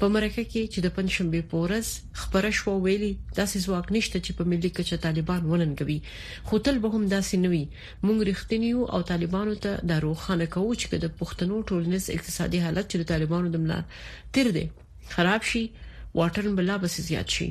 په مرکه کې چې د پنځشنبې په ورځ خبره شوه ویلي داسې ځواک نشته چې په ملي کچه طالبان وننګوي خو تل به هم داسې نه وي موږ رښتینی یو او طالبانو ته دا روښانه کوو چې د پښتنو ټولنیز اقتصادي حالت چې د طالبانو د ملا تیر دی خراب شي واټن بلا بس زیات شي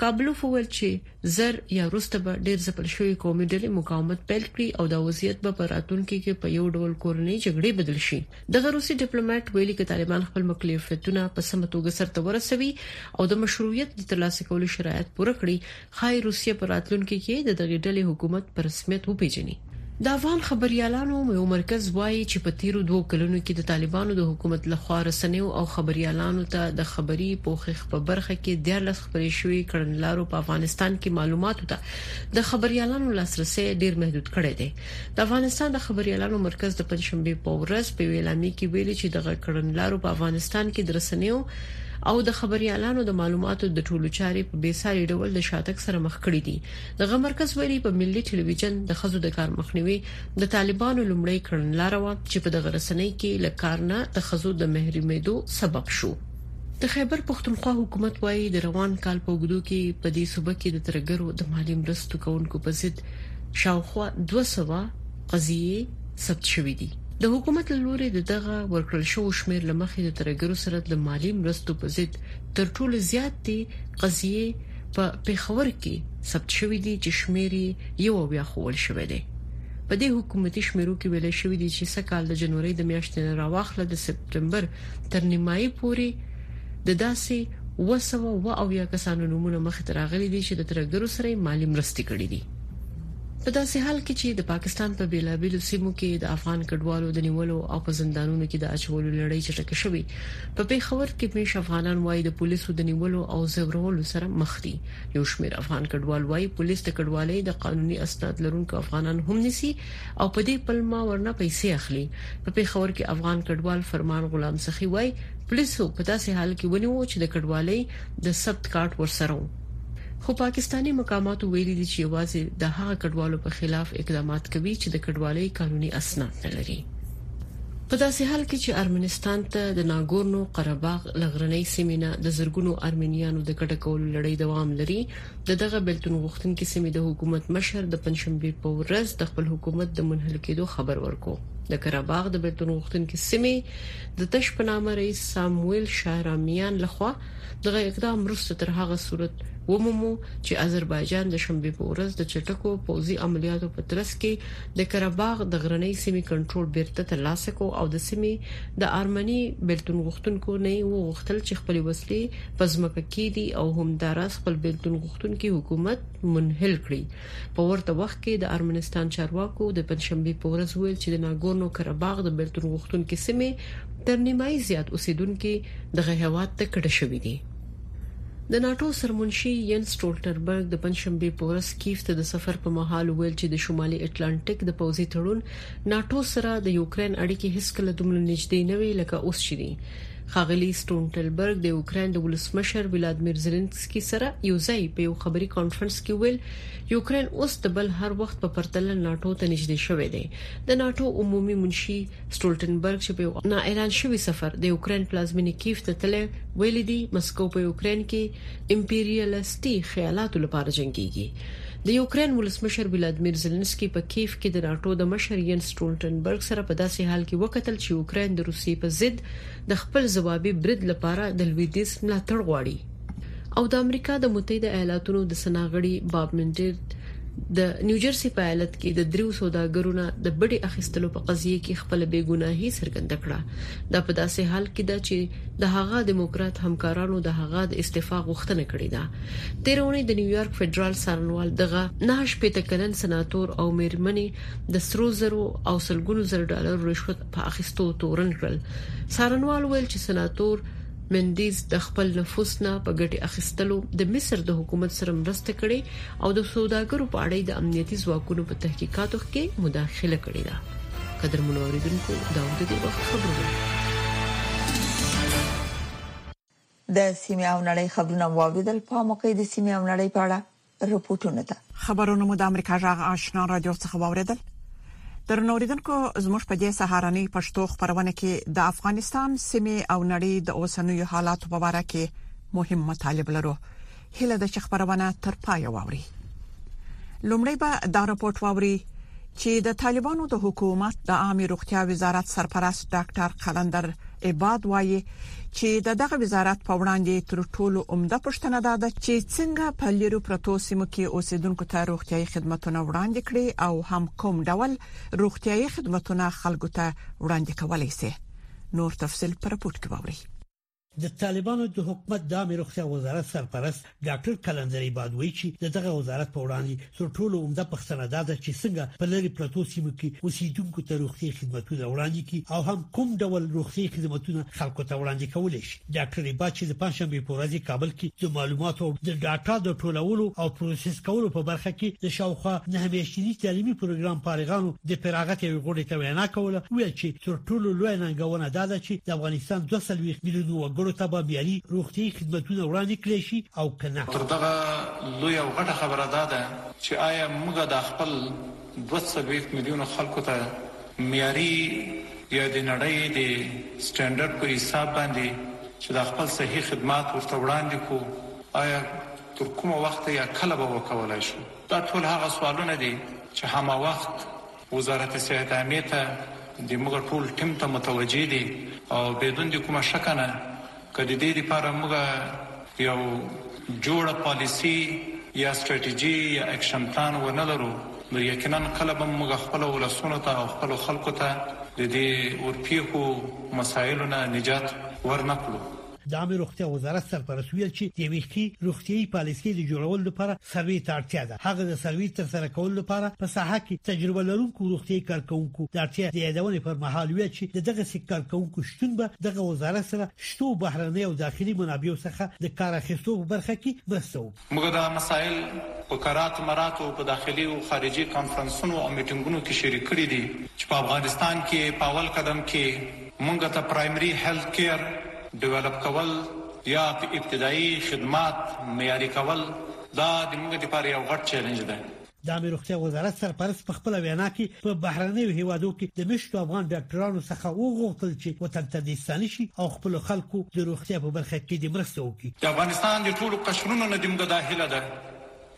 کابلوف وویل چې زر یا روسته به ډیر ځپل شوی قومي ډلې مقاومت پیل کړي او دا وضعیت به په راتلونکي کې په یو ډول کورنۍ جګړې بدل شي دغه روسي ډیپلوماټ ویلي چې طالبان خپل مکلفیتونه په سمه توګه سرته ورسوي او د مشروعیت د ترلاسه کولو شرایط پوره کړي خای روسیه پر راتلونکو کې د دغه ډلې حکومت پر رسمیت وپیژني د افغان خبريالانو یو مرکز وایي چې په تیرو دوو کلونو کې د طالبانو د حکومت لخوا رسنیو او خبريالانو ته د خبري پوښښ په برخه کې د لس خبرې شوې کړنلارو په افغانستان کې معلوماتو ته د خبريالانو لاسرسي ډیر محدود کړی دی د افغانستان د خبریالانو مرکز د پنځشنبې په ورځ په اعلامیه کې ویلي چې دغه کړنلارو په افغانستان کې د رسنیو او د خبريالانو د معلوماتو د ټولو چارې په بیساري ډول د شاتک سره مخ کړې دي دغه مرکز ویلي په ملي ټلویزیون د خزو د کار مخنیوي د طالبانو لومړی کړنلاره و چې په دغه رسنۍ کې لکارنه د خزو د محرومیدو سبب شو د خیبر پښتونخوا حکومت وايي، د روان کال په اوږدو کې په دې صوبه کې د ترهګرو د مالي مرستو کوونکو په ضد شاوخوا دوه سوه قضیې ثبت شوې دي. د حکومت له لوري د دغه ورکړل شوو شمېر له مخې د ترهګرو سره د مالي مرستو په ضد تر ټولو زیاتې قضیې په پېښور کې ثبت شوې دي چې شمېر یې یو اویا ښوول شوی دی. په دې حکومتي شمېرو کې ویل شوي دي چې سږ کال د جنورۍ د میاشتې نه راواخله د سپټمبر تر نیمایي پورې د داسې اووه سوه اووه اویا کسانو نومونه مخې ته راغلي دي چې د ترهګرو سره یې مالي مرستې کړې دي. په داسې حال کې چې د پاکستان په بېلابېلو سیمو کې د افغان کډوالو د نیولو او په زندانونو کې د اچولو لړۍ چټکه شوې، په پېښور کې مېشت افغانان وايي د پولیسو د نیولو او ځورولو سره مخ دي. یو شمېر افغان کډوال وايي پولیس د کډوالۍ د قانوني اسناد لرونکو افغانان هم نیسي او په دې پلمه ورنه پیسې اخلي. په پېښور کې افغان کډوال فرمان غلام سخي وايي، پولیسو په داسې حال کې ونیو چې د کډوالۍ د ثبت کارت ورسره و، خو پاکستاني مقاماتو ویلي دي چې یوازې د هغه کډوالو په خلاف اقدامات کوي چې د کډوالۍ قانوني اسناد نه لري. په داسې حال کې چې ارمنستان ته د ناګورنو قره باغ له غرنۍ سیمې نه د زرګونو ارمنیانو د کډه کولو لړۍ دوام لري، د دغه بېلتون غوښتونکې سیمې د حکومت مشر د پنجشنبې په ورځ د خپل حکومت د منحل کېدو خبر ورکړ. د قره باغ د بېلتون غوښتونکې سیمې د تش په نامه رئیس ساموئل شهرامیان لخوا دغه اقدام وروسته تر هغه صورت ومومو چې اذربایجان د شنبې په ورځ د چټکو پوځي عملیاتو په ترڅ کې د قره باغ د غرنۍ سیمې کنټرول بیرته ترلاسه کړ او د سیمې د ارمني بېلتون غوښتونکو نه یې وغوښتل چې خپلې وسلې په ځمکه کیدی او همداراز خپل بیلتون غوښتونکي حکومت منحل کړي په ورته وخت کې د ارمنستان چارواکو د پنجشنبې په ورځ ویل چې د ناګورنو کراباغ د بیلتون غوښتونکي سیمې تر نیمایي زیات اوسیدونکي دغه هیواد ته کډه شوي دي د ناتو سرمنشي ین سټولټنبرګ د پنځشنبه په ورځ کیف ته د سفر په مهال ویل چې د شمالي اتلانټیک د پوزي تړون ناتو سره د یوکرين اړیکې هیڅکله دومره نږدې نه وي لکه اوس چې دي ښاغلي سټونټلبرګ د یوکراین د ولسمشر ولادمیر زلنسکي سره یو ځای په یو خبري کانفرنس کې ویل یوکراین اوس د بل هر وخت په پرتله ناتو ته نږدې شوې ده د ناتو عمومي منشي سټولټنبرګ چې په نا اعلان شوی سفر د یوکراین پلازمینه کیف ته تل ویل دي مسکو په یوکراین کې امپریالیستي خیالاتو لپاره جنگيږي د یوکرین ولسمشر ولادمیر زلنسکي په کیف کې د ناټو د مشر ینس سټولټنبرګ سره په داسې حال کې وکتل چې یوکرین د روسیې په ضد د خپل ځوابي برید لپاره د لویدیځ ملاتړ غواړي او د امریکا د متحده ایالاتونو د سنا غړي باب منډیر د نیوجرسي په ایالت کې د دریو سوداګرو نه د بډې اخیستلو په قضیه کې خپل بیګناهي څرګنده کړه دا په داسې حال کې ده چې د هغه دموکرات همکارانو د هغه د استعفا غوښتنه کړې ده. تېره اونۍ د نیویارک فدرال څارنوال دغه نهه شپېته کلن سناتور او مېرمنې د سرو زرو او سلګونو زره ډالرو رشوت په اخیستو تورن کړل. څارنوال وویل چې سناتور مندیز د خپل نفوس نه په ګټې اخیستلو د مصر د حکومت سره مرسته کړې او د سوداګرو په اړه یې د امنیتي ځواکونو په تحقیقاتو کې مداخله کړې ده قدرمن اوریدونکو دا د دې وخت خبرونه د سیمه او نړۍ خبرونه واوریدل په موقع د سیمه او نړۍ په اړه رپورټونه ده خبرونه مو د امریکا جغ آشنا رادیو څخه واوریدل درنوریدونکو زموږ په دې سهارنۍ پښتو خبرونه کې د افغانستان سیمه او نړۍ د اوسنوي حالاتو په اړه کې مهم مطالب لرو هله د خبرونه تر پای واوري لومړی به دا راپورټ واوري چې د طالبانو د حکومت د عامه روغتیا وزارت سرپرست ډاکټر قلندر عباد وایي چې د دغه وزارت په وړاندې تر ټولو عمده پښتنه دا ده چې څنګه په لیرو پروتو سیمو کې اوسیدونکو ته روغتيایي خدماتونه وړاندې کړي او هم کوم ډول روغتيایي خدماتونه خلکو ته وړاندې کولای شي نور تفصيل پر پورت کې ووري د طالبانو د حکومت د امر روغتیا وزارت سرپرست ډاکټر کلندري بادوي چې د دغه وزارت په وړاندې تر ټولو عمده پښتنه دا ده چې څنګه په لری پروتو سیمو کې اوسیدونکو ته روغتي خدماتونه وړاندې کی او هم کوم ډول روغتي خدماتونه خلکو ته وړاندې کول شي ډاکټر عباد چې د پنځشنبه په ورځ کابل کې د معلوماتو او د ډاټا د ټولولو او پروسس کولو په برخه کې د شاوخوا نه میاشتنی تعلیمي پروګرام فارغانو د فراغت یوې غونډې ته وینا کوله ویل چې تر ټولو لویه ننګونه دا ده چې د افغانستان 240 میلیونو وګړو ته به معیاري روغتیايي خدمتونه وړاندې کړی شي او که نه تر دغه لویه او غټه خبره دا ده چې آیا موږ د خپل 240 میلیونو خلکو ته معیاري یا د نړۍ د سټانډرډ په حساب باندې چې د خپل صحي خدمات ورته وړاندې کو آیا تر کومه وخته یا کله به وکولای شو دا ټول هغه سوالونه دي چې همه وخت وزارت صحت عامې ته د موږ ټول ټیم ته متوجه دي او بدون د کومه شک نه که د دې لپاره موږ یو جوړه پالیسی یا ستراتیژي یا اکشن پلان ونه لرو نو یقینا کله به موږ خپل ولسونو ته او خپل خلکو ته د دې ورپیښو مسایلو نه نجات ورنکړو. د عامې روغتیا وزارت سرپرست ویل چې د یوې ښې روغتیايي پالیسۍ د جوړولو لپاره سروې ته اړتیا ده هغه د سروې ترسره کولو لپاره په ساحه کې تجربه لرونکو روغتیايي کارکونکو د اړتیا د یادونې پر مهال ویل چې د دغه سي کارکونکو شتون به دغه وزارت سره شتو بهرنۍ او داخلي منابعو څخه د کار اخیستو په برخه کې مرسته وکړي موږ دا مسایل په کرات مراتو، په داخلي او خارجي کانفرنسونو او میټنګونو کې شریک کړي دي چې په افغانستان کې په اول قدم کې موږ ته پرایمري هیلت کیر ډیولپ کول یا ابتدایي خدمات معیاري کول دا د موږ لپاره یو غټ چیلنج دی. د عامې روغتیا وزارت سرپرست په خپله وینا کې په بهرنیو هیوادو کې د مېشتو افغان ډاکټرانو څخه وغوښتل چې وطن ته دې ستانه شي او خپلو خلکو د روغتیا په برخه کې دې مرسته وکړي. د افغانستان د ټولو قشرونو نه زموږ دا هیله ده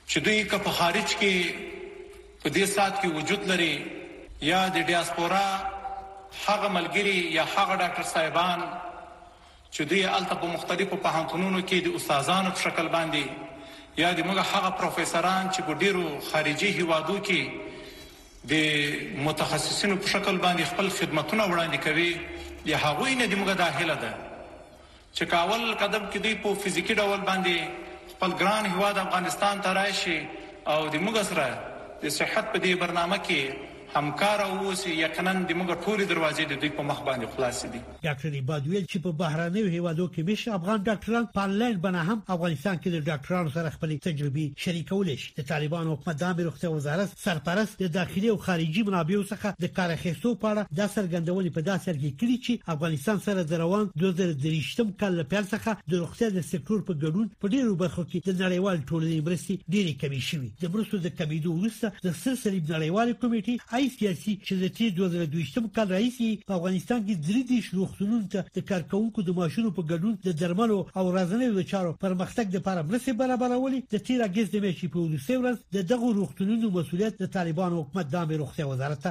چې دوی که په خارج کې په دې ساعت کې وجود لري یا د ډیاسپورا هغه ملګري یا هغه ډاکټر صاحبان چې دوی هلته په مختلفو پوهنتونونو کې د استادانو په شکل باندې یا د موږ هغه پروفیسوران چې په ډیرو خارجي هیوادو کې د متخصصینو په شکل باندې خپل خدمتونه وړاندې کوي د هغوی نه د موږ دا هیله ده چې کاول قدم کې دوی په فزیکی ډول باندې خپل ګران هیواد افغانستان ته راشي او د موږ سره د صحت په دې برنامه کې همکار او اوسي یقینا د موږ ټولې دروازې د دوی په مخ باندې خلاصې دي. ډاکټر عباد وویل چې په بهرنیو هېوادو کې مېشت افغان ډاکټران په انلاین بڼه هم افغانستان کې د ډاکټرانو سره خپلې تجربې شریکولی شي. د طالبانو حکومت د عامې روغتیا وزارت سرپرست د داخلي او خارجي منابعو څخه د کار اخیستو په اړه دا څرګندونې په داسې حال کې کړي چې افغانستان سره د روان دوه زره درویشتم کال له پیل څخه د روغتیا د سکټور په ګډون په ډېرو برخو کې د نړیوالې ټولنې مرستې ډېرې کمې شوي. د مرستو د کمیدو وروسته د سر صلیب نړیوالې کمیټې آی سی آر سی چې د تیر 2022 کال راهیسې په افغانستان کې درې دیش روغتونونو ته د کارکوونکو د معاشونو په ګډون د درملو او ورځنیو د چارو پرمختګ لپاره مرستې برابرولې د تیر اګست د میاشتې په وروستۍ ورځ د دغو روغتونونو مسولیت د طالبانو حکومت د عامې روغتیا وزارت ته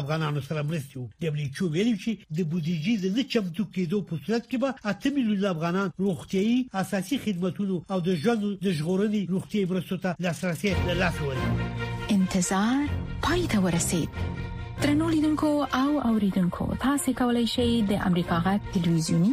افغانانو سره مرستې وکړي دبليچو ویلي چې د بودیجې د نه چمتو کېدو په صورت کې به اته میلیونه افغانان روغتيایي اساسي خدمتونو او د ژوند د ژغورنې روغتيایي مرستو ته لاسرسي له لاسه ورکړي انتظار پای ته ورسید ترنو لیدونکو او اوریدونکو تاسو کولی شئ د امریکا غا ټلویزیونی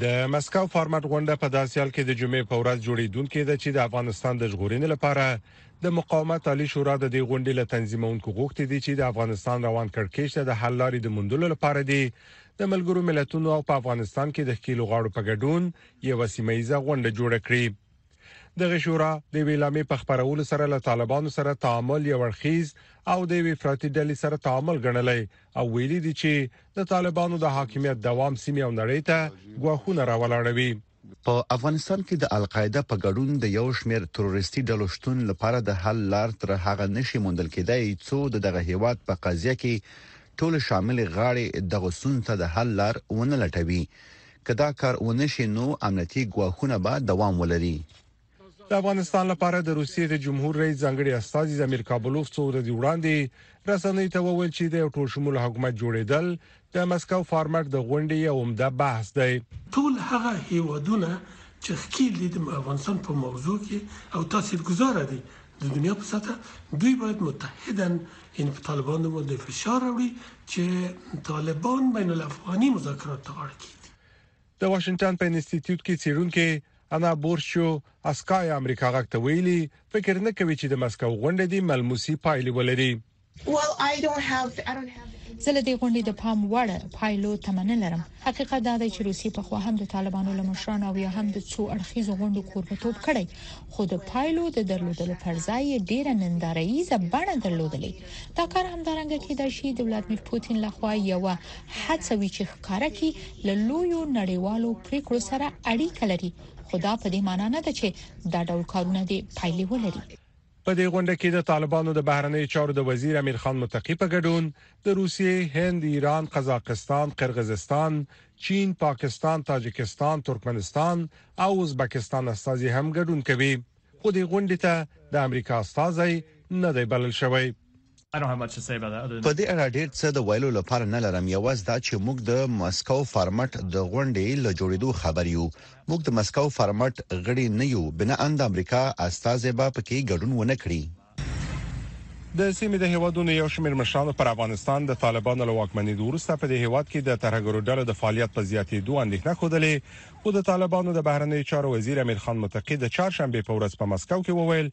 د مسکو فارمټ غونډه په داسې حال کې د جمعې په ورځ جوړیدونکې ده چې د افغانستان د ژغورنې لپاره د مقاومت عالی شورا د دې غونډې له تنظیمونکو غوښتي دي چې د افغانستان روان کړکېچ ته د حل لارې د موندلو لپاره دي د ملګرو ملتونو او په افغانستان کې د ښکیلو غاړو په ګډون یو سیمه ایزه غونډه جوړه کړي دغه شورا د یوې لامې په خبرولو سره له طالبانو سره تعامل یو اړخیز او د یوې افراطي ډلې سره تعامل ګڼلی او ویلي دي چې د طالبانو د حاکمیت دوام سیمه او نړۍ ته ګواښونه راولاړوي په افغانستان کې د القاعده په ګډون د یو شمیر تروریستي ډلو شتون لپاره د حل لار تر هغه نشي موندل کېدای څو د دغه هیواد په قضیه کې ټول شامل غاړې دغه سن ته د حل لار ونه لټوي که دا کار ونه شي نو امنیتي ګواښونه به دوام ولري. د افغانستان لپاره د روسیې د جمهور رئیس ځانګړي استازي ضمیر کابلوف څو ورځې وړاندې رسنیو ته وویل چې د یو ټولشموله حکومت جوړېدل د مسکو فارمټ د غونډې یو عمده بحث دی. ټول هغه هیوادونه چه ښکیل دي د افغانستان په موضوع کې او تاثیرګذاره دي د دنیا په سطحه دوی باید متحداً یعنې په طالبانو باندې فشار راوړي چې طالبان بین الافغاني مذاکرات ته غاړه کېږدي. د واشنګټن په انستیتیوت کې څېړونکې انا بورشو اسکای امریکا غږ ته ویلي، فکر نه کوي چې د مسکو غونډه دې ملموسي پایلې ولري. زه له دې غونډې د پام وړ پایلو تمه نه لرم، حقیقت دا دی چې روسیې پخوا هم د طالبانو له مشرانو او یا هم د څو اړخیزو غونډو کوربتوب کړی، خو د پایلو د درلودلو پر ځای یې ډېره ننداره ییزه بڼه درلودلې. دا کار همدارنګه کېدای شي د ولادمیر پوتین له خوا یوه هڅه وي چې ښکاره کړي له لویو نړیوالو پرېکړو سره اړیکه لري، خو دا په دې مانا نه ده چې دا ډول کارونه دې پایلې ولري. په دې غونډه کې د طالبانو د بهرنیو چارو د وزیر امیر خان متقي په ګډون د روسیې، هند، ایران، قزاقستان، قرغزستان، چین، پاکستان، تاجکستان، ترکمنستان او ازبکستان استازي هم ګډون کوي، خو دې غونډې ته د امریکا استازی نه دی بلل شوی. په دې اړه ډېر څه د ویلو لپاره نه لرم، یوازې دا چې موږ د مسکو فارمټ د غونډې له جوړېدو خبر یو. موږ د مسکو فارمټ غړي نه یو، بناً د امریکا استازی به په کې ګډون ونه کړي. د سیمې د هېوادونو یو شمېر مشرانو پر افغانستان د طالبانو له واکمنېدو وروسته په دې هېواد کې د ترهګرو ډلو د فعالیت په زیاتېدو اندېښنه ښودلې، خو د طالبانو د بهرنیو چارو وزیر امیر خان متقي د چهارشنبې په ورځ په مسکو کې وویل،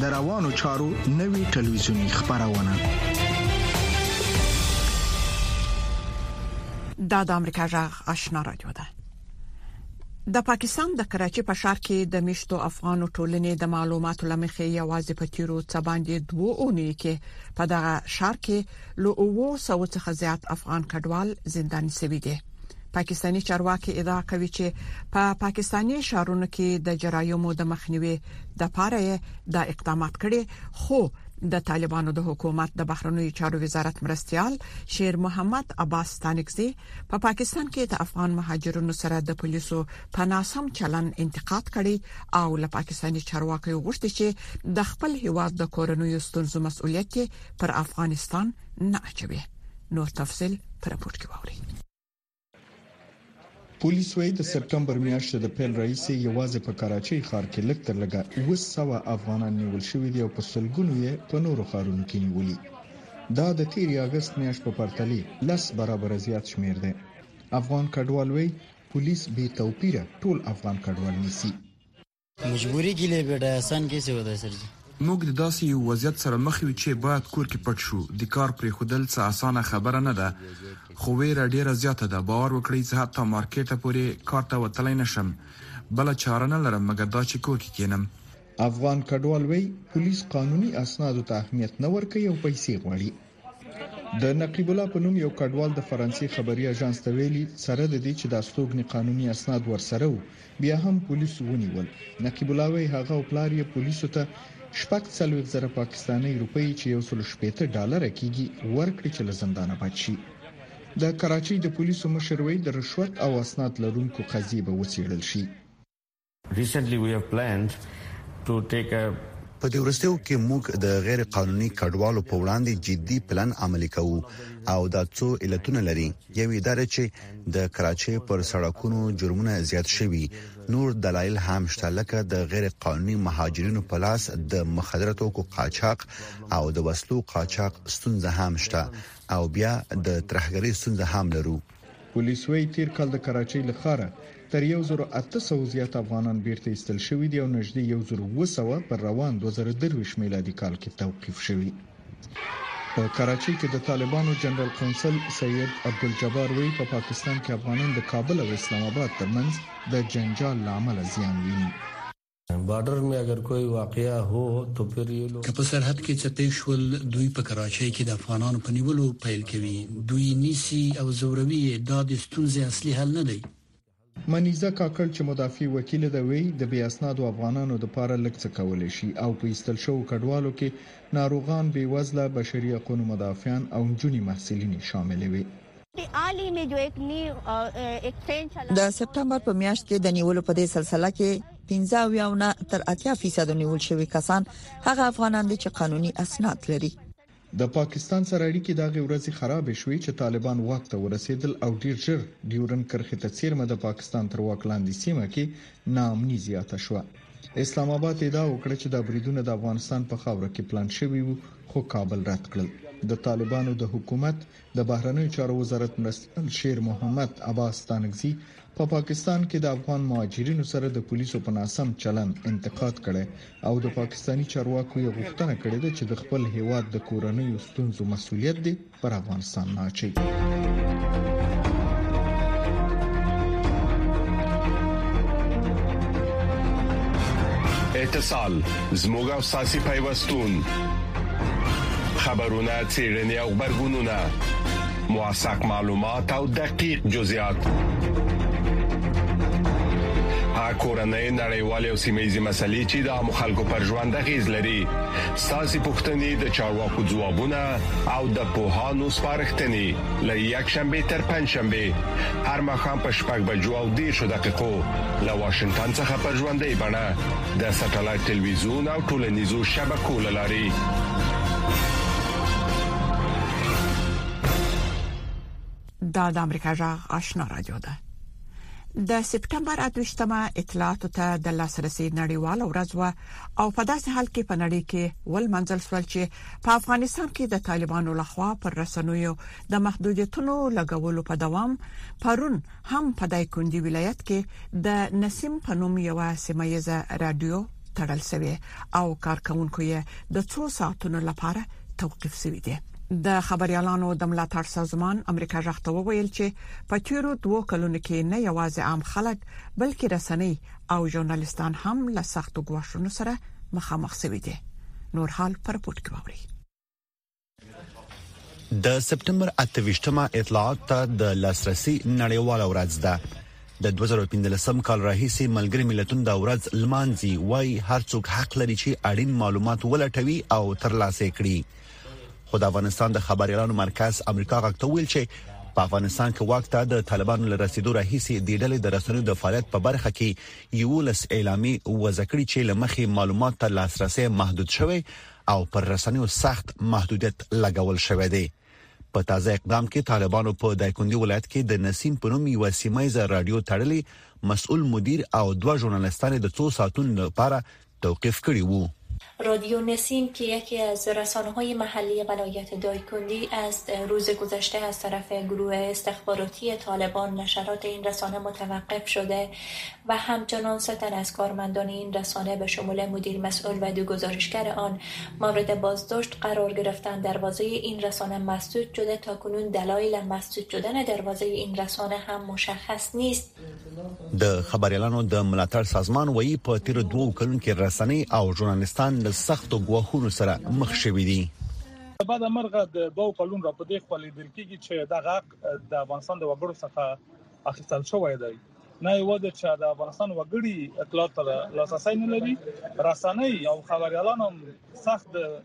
د روانو چارو نوي ټلویزیونی خبرونه دا د امریکا جغ آشنا رادیو ده د پاکستان د کراچي په شار کې د مشتو افغان ټولنې د معلوماتو لمخې یوازې په تیرو څه باندې دوه اونۍ کې په دغه شار کې له 200 څخه زیات افغان کډوال زنداني شوي دي پاکستاني چارواکي ادعا کوي چې په پا پاکستاني شهرونو کې د جرایمو د مخنیوي د پاره دا اقدامات کړي خو د طالبانو د حکومت د بهرنیو چارو وزارت مرستيال شیر محمد عباس ستانکزي په پا پاکستان کې د افغان مهاجرونو سره د پولیسو په ناسم چلن انتقاد کړي او له پاکستاني چارواکو غوښتي چې د خپل هیواد د کورنیو ستونزو مسؤلیت پر افغانستان نه اچوي نور تفصيل پر راپور کې واوري پولیس وایي د سپټمبر میاشتې د پیل راهیسې یوازې په کراچۍ ښار کې لږ تر لږه 200 افغانان نیول شوي دي او په سلګونو یې په نورو ښارونو کې نیولي دا د تیرې اگست میاشت په پرتله لس برابر زیات شمیر دی افغان کډوال وایي پولیس بې توپیره ټول افغان کډوال نیسي مجبوري کې لې بیډای آسان کې څه ودا سر جی. موږ د داسې یو وضعیت سره مخ یو چې باید کور کې پټ شو د کار پریښودل څه اسانه خبره نه ده خو ویره ډیره زیاته ده باور وکړئ زه حتی مارکیټه پورې کار ته وتلی نه شم بله چاره نه لرم مګر دا چې کور کې کینم. افغان کډوال وی پولیس قانونی اسنادو ته اهمیت نه ورکوی او پیسی غواړی. د نقیب الله په نوم یو کډوال د فرانسې خبري اژانس ته ویلي سره د دې چې د استوګنې قانوني اسناد ورسره وو بیا هم پولیس ونیول نقیب الله وی هغه او پلار یې پولیسو ته شپږ څلوېښت زره پاکستاني روپۍ چې یو سل شپېته ډالره کېږي ورکړي چې له زندانه بچ شي د کراچۍ د پولیسو مشر وی د رشوت او اسناد لرونکو قضیې به وڅېړل شي په دې وروستیو کې موږ د غیر قانوني کډوالو په وړاندې جدي پلان عملي کوو او دا څو علتونه لري، یو یې دا دی چې د کراچۍ پر سړکونو جرمونه زیات شوي، نور دلایل هم شته لکه د غیر قانوني مهاجرینو په لاس د مخدره توکو قاچاق او د وسلو قاچاق ستونزه هم شته او بیا د ترهګرۍ ستونزه هم لرو. پولیس وایي تیر کال د کراچۍ له ښاره تر یو زر او اته سوه زیات افغانان بیرته ایستل شوي دي او نږدې یو زر اووه سوه پر روان دوه زره درویشت میلادي کال کې توقیف شوي. په کراچۍ کې د طالبانو جنرال قونسل سید عبدالجبار وایي په پاکستان کې افغانان د کابل او اسلام اباد ترمنځ د جنجال له امله زیان ویني. بارډر مې اگر کوئی واقعا هو تو پھر یې لو که په سرحد کې چپې شول دوی په کراچۍ کې د افغانانو په نیولو پیل کوي دوی نیسي او زوروي یې دا د ستونزې اصلي حل نه دی. منیزه کاکړ چې مدافع وکیله ده ویي، د بې اسنادو افغانانو دپاره لږ څه کولی شي او په ایستل شوو کډوالو کې ناروغان، بې وزله، بشري حقونو مدافعان او نجونې محصلینې شاملې وې. د سپټمبر په میاشت کې د نیولو په دې سلسله کې 15 اویا نه تر اتیا فیصد نیول شوي کسان هغه افغانان دي چې قانوني اسناد لري. د پاکستان سره اړیکې د هغې ورځې خرابې شوې چې طالبان واک ته ورسېدل او ډېر ژر ډیورنډ کرښې ته څېرمه د پاکستان تر واک لاندې سیمه کې ناامني زیاته شوه. اسلام اباد ادعا وکړه چې دا بریدونه د افغانستان په خاوره کې پلان شوي وو، خو کابل رد کړل. د طالبانو د حکومت د بهرنیو چارو وزارت مرستیال شیر محمد عباس ستانکزي په پا پاکستان کې د افغان مهاجرینو سره د پولیسو په ناسم چلند انتقاد کړي او د پاکستاني چارواکو یې غوښتنه کړې ده چې د خپل هیواد د کورنیو ستونزو مسولیت دی پر افغانستان نه اچي اتصال زموږ او ساسي پیوستون خبرونه چیرنی او خبرګونونه موثق معلومات او دقیق جزئیات کورنۍ نړیوالې او سیمې یې مسلې چې د عام خلکو پر ژوند غیز لري ساسي پښتنې د چارواکو ځوابونه او د پوهانو سپارښتنې لې یک شنبه تر پنځ شنبه هر مخام په شپږ بجو او 10 دقیقو له واشنگټن څخه پر ژوندې بڼه د سټلایټ ټلویزیون او ټولنیزو شبکو لاري دا د امریکا جغ آشنا رادیو ده د سپټمبر 28مه اطلاعات ته د لاسرسي نړیوال ورځ و او په داسې حال کې په نړۍ کې ول منځل سول چې په افغانستان کې د طالبانو لخوا پر رسنیو د محدودیتونو لګولو په دوام پرون هم په دایکندي ولایت کې د نسیم په نوم یو سیمه ییزه رادیو تړل شوې او کارکونکو یې د څو ساعتونو لپاره توقيف شوې دي د خبريالانو د ملاتړ سازمان امریکا غږ ته وویل چې په تیرو دوو کلونو کې نه یوازې عام خلک بلکې رسنۍ او ژورنالیستان هم له سختو ګواښونو سره مخامخ شوي دي نور حال پر پورت کوي د سپټمبر 28مه اطلاعات ته د لاسرسي نړیواله ورځ ده د 2015 کال راهیسې ملګری ملتونه دا ورځ لمانځي وای هر څوک حق لري چې اړین معلومات ولټوي او ترلاسه کړي خو د افغانستان د خبريالانو مرکز امریکا غاکته ویل چې په افغانستان کې واک ته د طالبانو له رسیدو راهیسې د ډلې د رسنیو د فعالیت په برخه کې یو لس اعلامي وځکړي چې لمخې معلومات ته لاسرسي محدود شوی او پر رسنیو سخت محدودیت لګول شوې دي په تازه اقدام کې طالبانو په دایکندي ولایت کې د نسیم په نوم یو سیمایزه رادیو تړلې مسؤل مدیر او دوه ژورنالیستان د څو ساعتونو لپاره توقیف کړي وو رادیو نسیم که یکی از رسانه های محلی ولایت دایکندی است روز گذشته از طرف گروه استخباراتی طالبان نشرات این رسانه متوقف شده و همچنان سه تن از کارمندان این رسانه به شمول مدیر مسئول و دو گزارشگر آن مورد بازداشت قرار گرفتند دروازه این رسانه مسدود شده تاکنون دلایل مسدود شدن دروازه این رسانه هم مشخص نیست. د خبریالانو د ملاتړ سازمان وایي په تیر دوو کلونو کې رسنۍ او ژورنالیستان له سختو ګواښونو سره مخ شوي دي. د بده مرغه د دوو کلونو راپدې خو لیدل کیږي چې دغه د افغانستان د وګړو څخه اخیستل شوی دی. نه یوازې چې د افغانستان وګړي اطلاعات ته لاسرسي نه لري رسنۍ او خبريالان هم سخت د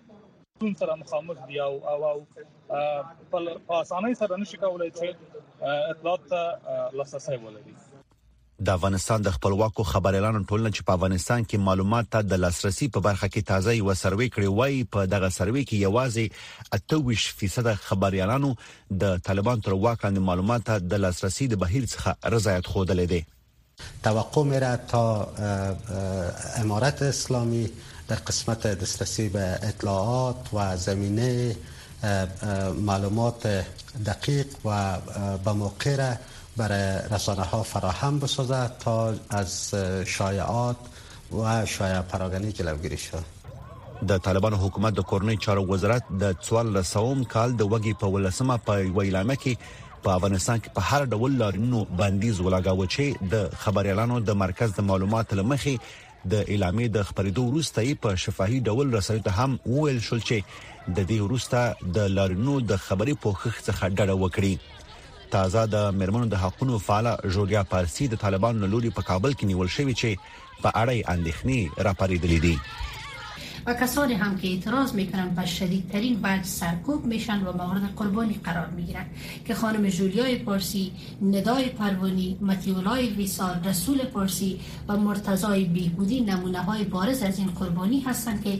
ستون سره مخامخ دي او او په اسانۍ سره نشي کولای چې اطلاعات ته لاسرسي ولري د افغانستان د خپلواکو خبريالانو ټولنه چې په افغانستان کې معلومات ته د لاسرسي په برخه کې تازه یو سروې کړې وای په دغه سروې کې یوازې 28% خبريالانو د طالبان تر واک لاندې معلومات ته د لاسرسي د بهیر څخه رضایت خوده دی توقع میره تا امارت اسلامی در قسمت دسترسی به اطلاعات و زمینه معلومات دقیق و به موقع را برای رسانه ها فراهم بسازد تا از شایعات و شاید پراګنی کې لوګری شو. د طالبانو حکومت د کورنۍ چارو وزارت د 1400 کال د وګي په ولسمه په یو اعلامیه کې په افغانستان کې په هر ډول لارینو بندیز ولاګاوه چې د خبريالانو د مرکز د معلوماتو لمخې د اعلامیې د خبرېدو وروسته یې په شفاهي ډول رسنۍ ته هم وویل شول چې د دې وروسته د لارینو د خبري پوښښ څخه ډډه وکړي تازه د مرمنو د حقوقو فعاله جولیا پارسی د طالبانو له لوري په کابل کې نیول شوې چې په اړه یې اندېښنې راپاریدلې دي و کسانی هم که اعتراض می کنند به شدید ترین وجه سرکوب میشن و مورد قربانی قرار می گیرند که خانم جولیای پارسی ندای پروانی متیولای ویسار رسول پارسی و مرتضای بیهودی نمونه های بارز از این قربانی هستند که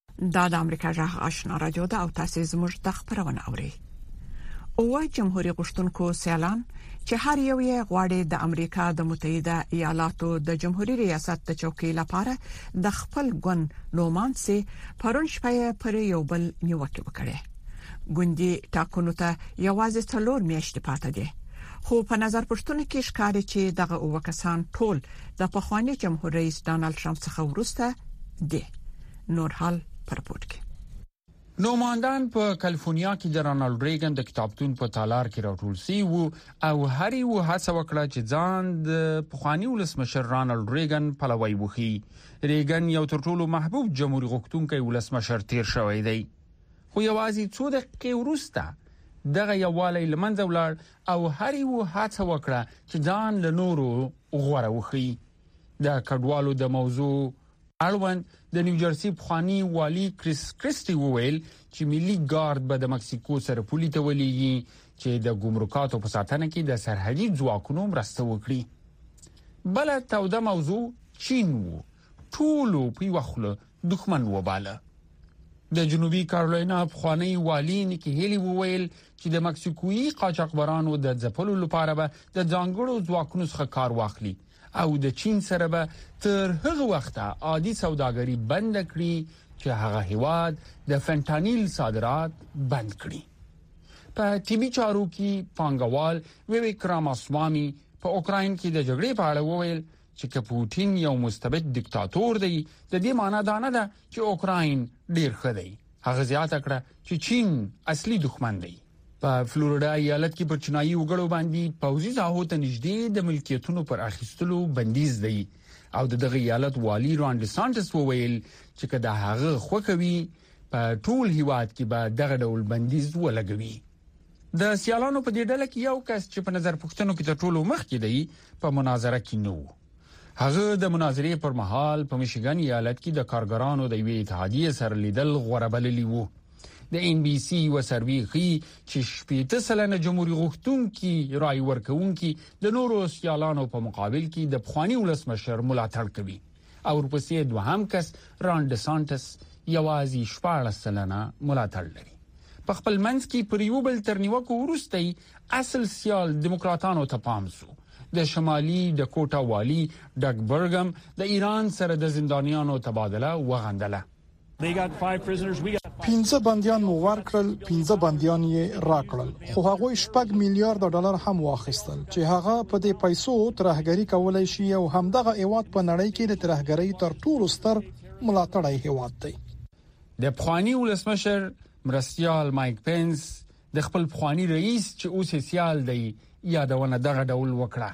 دا د امریکا جغ آشنا رادیو ده او تاسو زموږ د خبرونه اوري اوه جمهوریت غشتونکو سیالان چې هر یو یې غواړي د امریکا د متحده ایالاتو د جمهوریت ریاست د چوکۍ لپاره د خپل ګون نومان سي پرون شپه پر یو بل نیوکه وکړي ګوندي ټاکنو ته یوازې څلور میاشتې پاتې دي خو په نظر پښتنو کې ښکاري چې دغه اوه کسان ټول د پخوانی جمهور رئیس ډانلډ ترامپ څخه ورسته دي نور حال پر پورت کې نوماندان په کالیفورنیا کې د رونالد ریګن د کتابتون په تالار کې راټول سی وو او هر یو هڅه وکړه چې ځان د پخوانی ولسمشر رونالد ریګن پلوي وخی ریګن یو تر ټولو محبوب جمهور غوښتونکی ولسمشر تیر شوی دی خو یوازې څو دقیقې وروسته دغه یوالی لمنځه ولاړ او هر یو هڅه وکړه چې ځان له نورو غوړه وخی د کډوالو د موضوع اړوند د نیوجرسي پخوانی والي کریس کریسټي وویل چې ملي ګارد به د مکسیکو سره پولي ته ولېږي چې د ګمرکاتو په ساتنه کې د سرحدي ځواکونو مرسته وکړي بل توده موضوع چین وو ټولو په وخلو دښمن وباله. د جنوبي کارولاینا پخوانۍ والي نیکي هیلي وویل چې د مکسیکويي قاچاقبرانو د ځپلو لپاره به د ځانګړو ځواکونو څخه کار واخلي او د چین سره به تر هغه وخته عادي سوداګري بنده کړي چې هغه هیواد د فنټانیل صادرات بند کړي په طبي چارو کې پانګوال ویویک راماسوامي په اوکراین کې د جګړې په اړه وویل چې که پوتین یو مستبد دیکتاتور دی د دې معنی دا نه ده چې اوکراین ډیر ښه دی هغه زیاته کړه چې چین اصلي دښمن دی په فلوریدا ایالت کې پر چینایي وګړو باندې پوځي ساحو ته نږدې د ملکیتونو پر اخیستلو بندیز دی او د دغه ایالت والی ران ډیسانټس وویل چې کله هغه خوکوي په ټول هیواد کې به دغه ډول بندیز ولګوي د سیالانو په دې ډله کې یو کس چې په نظر پوښتنو کې تر ټولو مخکې دی په مناظره کې نه و هغه د مناظرې پر مهال په میشیګن ایالت کې د کارګرانو د یوې اتحادیې سره لیدل غوره بللی وو د ان بي سي یو سروي ښيي چې شپېته سلنه جمهوریت غوښتونکي رای ورکوونکي د نورو سیالانو په مقابل کې د پخواني ولسمشر ملاتړ کوي او ورپسې دوهم کس ران ډسانټس یوازې 14 سلنه ملاتړ لري. په خپل منځ کې پر یو بل تر نیوکو وروسته یې اصل سیال دیموکراتانو ته پام سو. د شمالي ډکوټا والي ډګ برګم د ایران سره د زندانیانو تبادله وغندله. پنځه بندیان مو ورکړل، پنځه بندیان یې راکړل، خو هغوی شپږ میلیارد ډالر هم واخیستل، چې هغه په دې پیسو ترهګري کولای شي او همدغه هېواد په نړۍ کې د ترهګرۍ تر ټولو ستر ملاتړی هېواد دی. د پخواني ولسمشر مرستیال مایک پنس د خپل پخواني رئیس، چې اوس یې سیال دی، یادونه دغه ډول وکړه.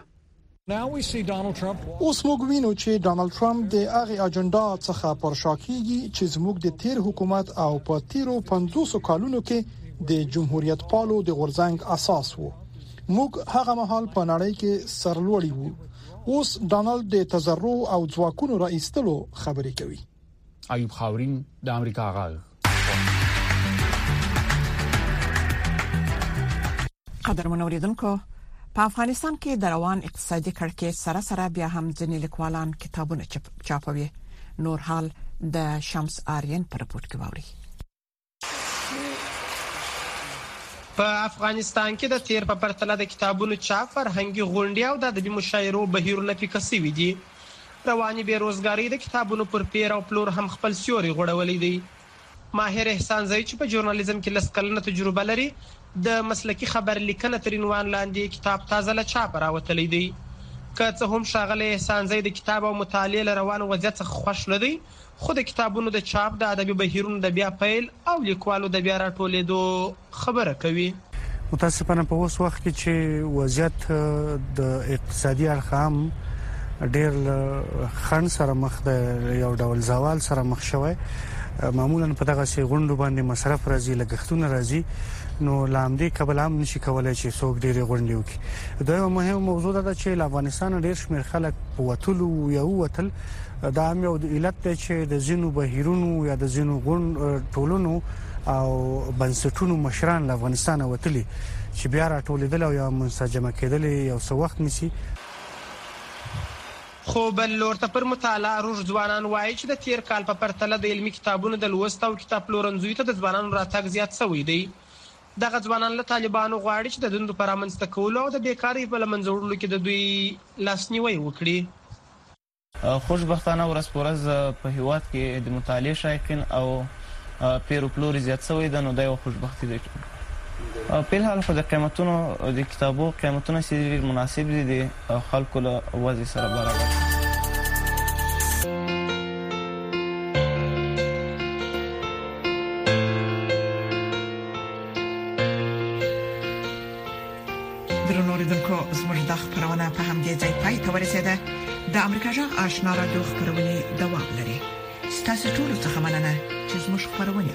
اوس موږ وینو چې ډونالد ټرمپ د هغې اجنډا څخه پر شا کیږي چې زموږ د تیر حکومت او په تیرو پنځوسو کالونو کې د جمهوریت پالو د غورځنګ اساس وو موږ هغه مهال په نړۍ کې سرلوړي وو اوس ډونالد د تزرو او ځواکونو را ایستلو خبرې کوي ایوب خاورین د امریکا غږ قدر منوریدونکو په افغانستان کې د روان اقتصادي کړکېچ سره سره بیا هم ځینې لیکوالان کتابونه چاپوي نور حال د شمس آرین پر رپورت کې ووري په افغانستان کې د تیر په پرتله د کتابونو چاپ فرهنګي غونډې او د ادبي مشاعرو بهیرونه پیکه سوي دي رواني بې روزګارۍ د کتابونو پر پیر او پلور هم خپل سیوری غوړولی دی ماهر احسانزی چې په ژورنالیزم کې لس کلنه تجربه لري د مسلکي خبر لیکنه تر عنوان لاندې کتاب تازه له چاپه راوتلی دی که څه هم ښاغلی احسانزی د کتاب او مطالعې له روان وضعیت څخه خوښ نه دی خو د کتابونو د چاپ، د ادبي بهیرونو د بیا پیل او لیکوالو د بیا راټولېدو خبره کوي. متاسفانه په اوس وخت کې چې وضعیت د اقتصادي اړخه هم ډېر له خنډ سره مخ دی، له یو ډول زوال سره مخ شوی، معمولا په دغسې غونډو باندې مصرف راځي، لګښتونه راځي، نو له همدې کبله هم نشي کولای چې څوک ډېرې غونډې وکړي. دویمه مهمه موضوع دا ده چې له افغانستانه ډېر شمېر خلک وتلو یا ووتل، دا هم یو علت دی چې د ځینو بهیرونو یا د ځینو غون ټولونو او بنسټونو مشران له افغانستان وتلي چې بیا راټولېدل او یا منسجمه کېدل یو څه وخت نیسي خو بل لور ته پر مطالعه روږ ځوانان وايي چې د تېر کال په پرتله د علمي کتابونو د لوست او کتابپلورنځیو ته د ځوانانو راتګ زیات شوی دی. دغه ځوانان له طالبانو غواړي چې د دندو په رامنځته کولو او د بېکارۍ په له منځه وړلو کې د دوی لاسنیوی وکړي. خوش بختانه ورځ په ورځ په هیواد کې د مطالعې شایقین او پیر و پلور زیات سوی ده نو دا یوه خوش بختی ده چې په هر حال خو د قیمتونو د کتابو قیمتونه چې ډیر مناسب دي د خلکو له وضع سره برابر دي درنو لیدونکو زموږ د خبرونه په همدې ځای پای ته ورسیده د امریکا جغ آشنا را دوه خبرونه دوام لري ستاسو ټول څه مننه چې زموږ خبرونه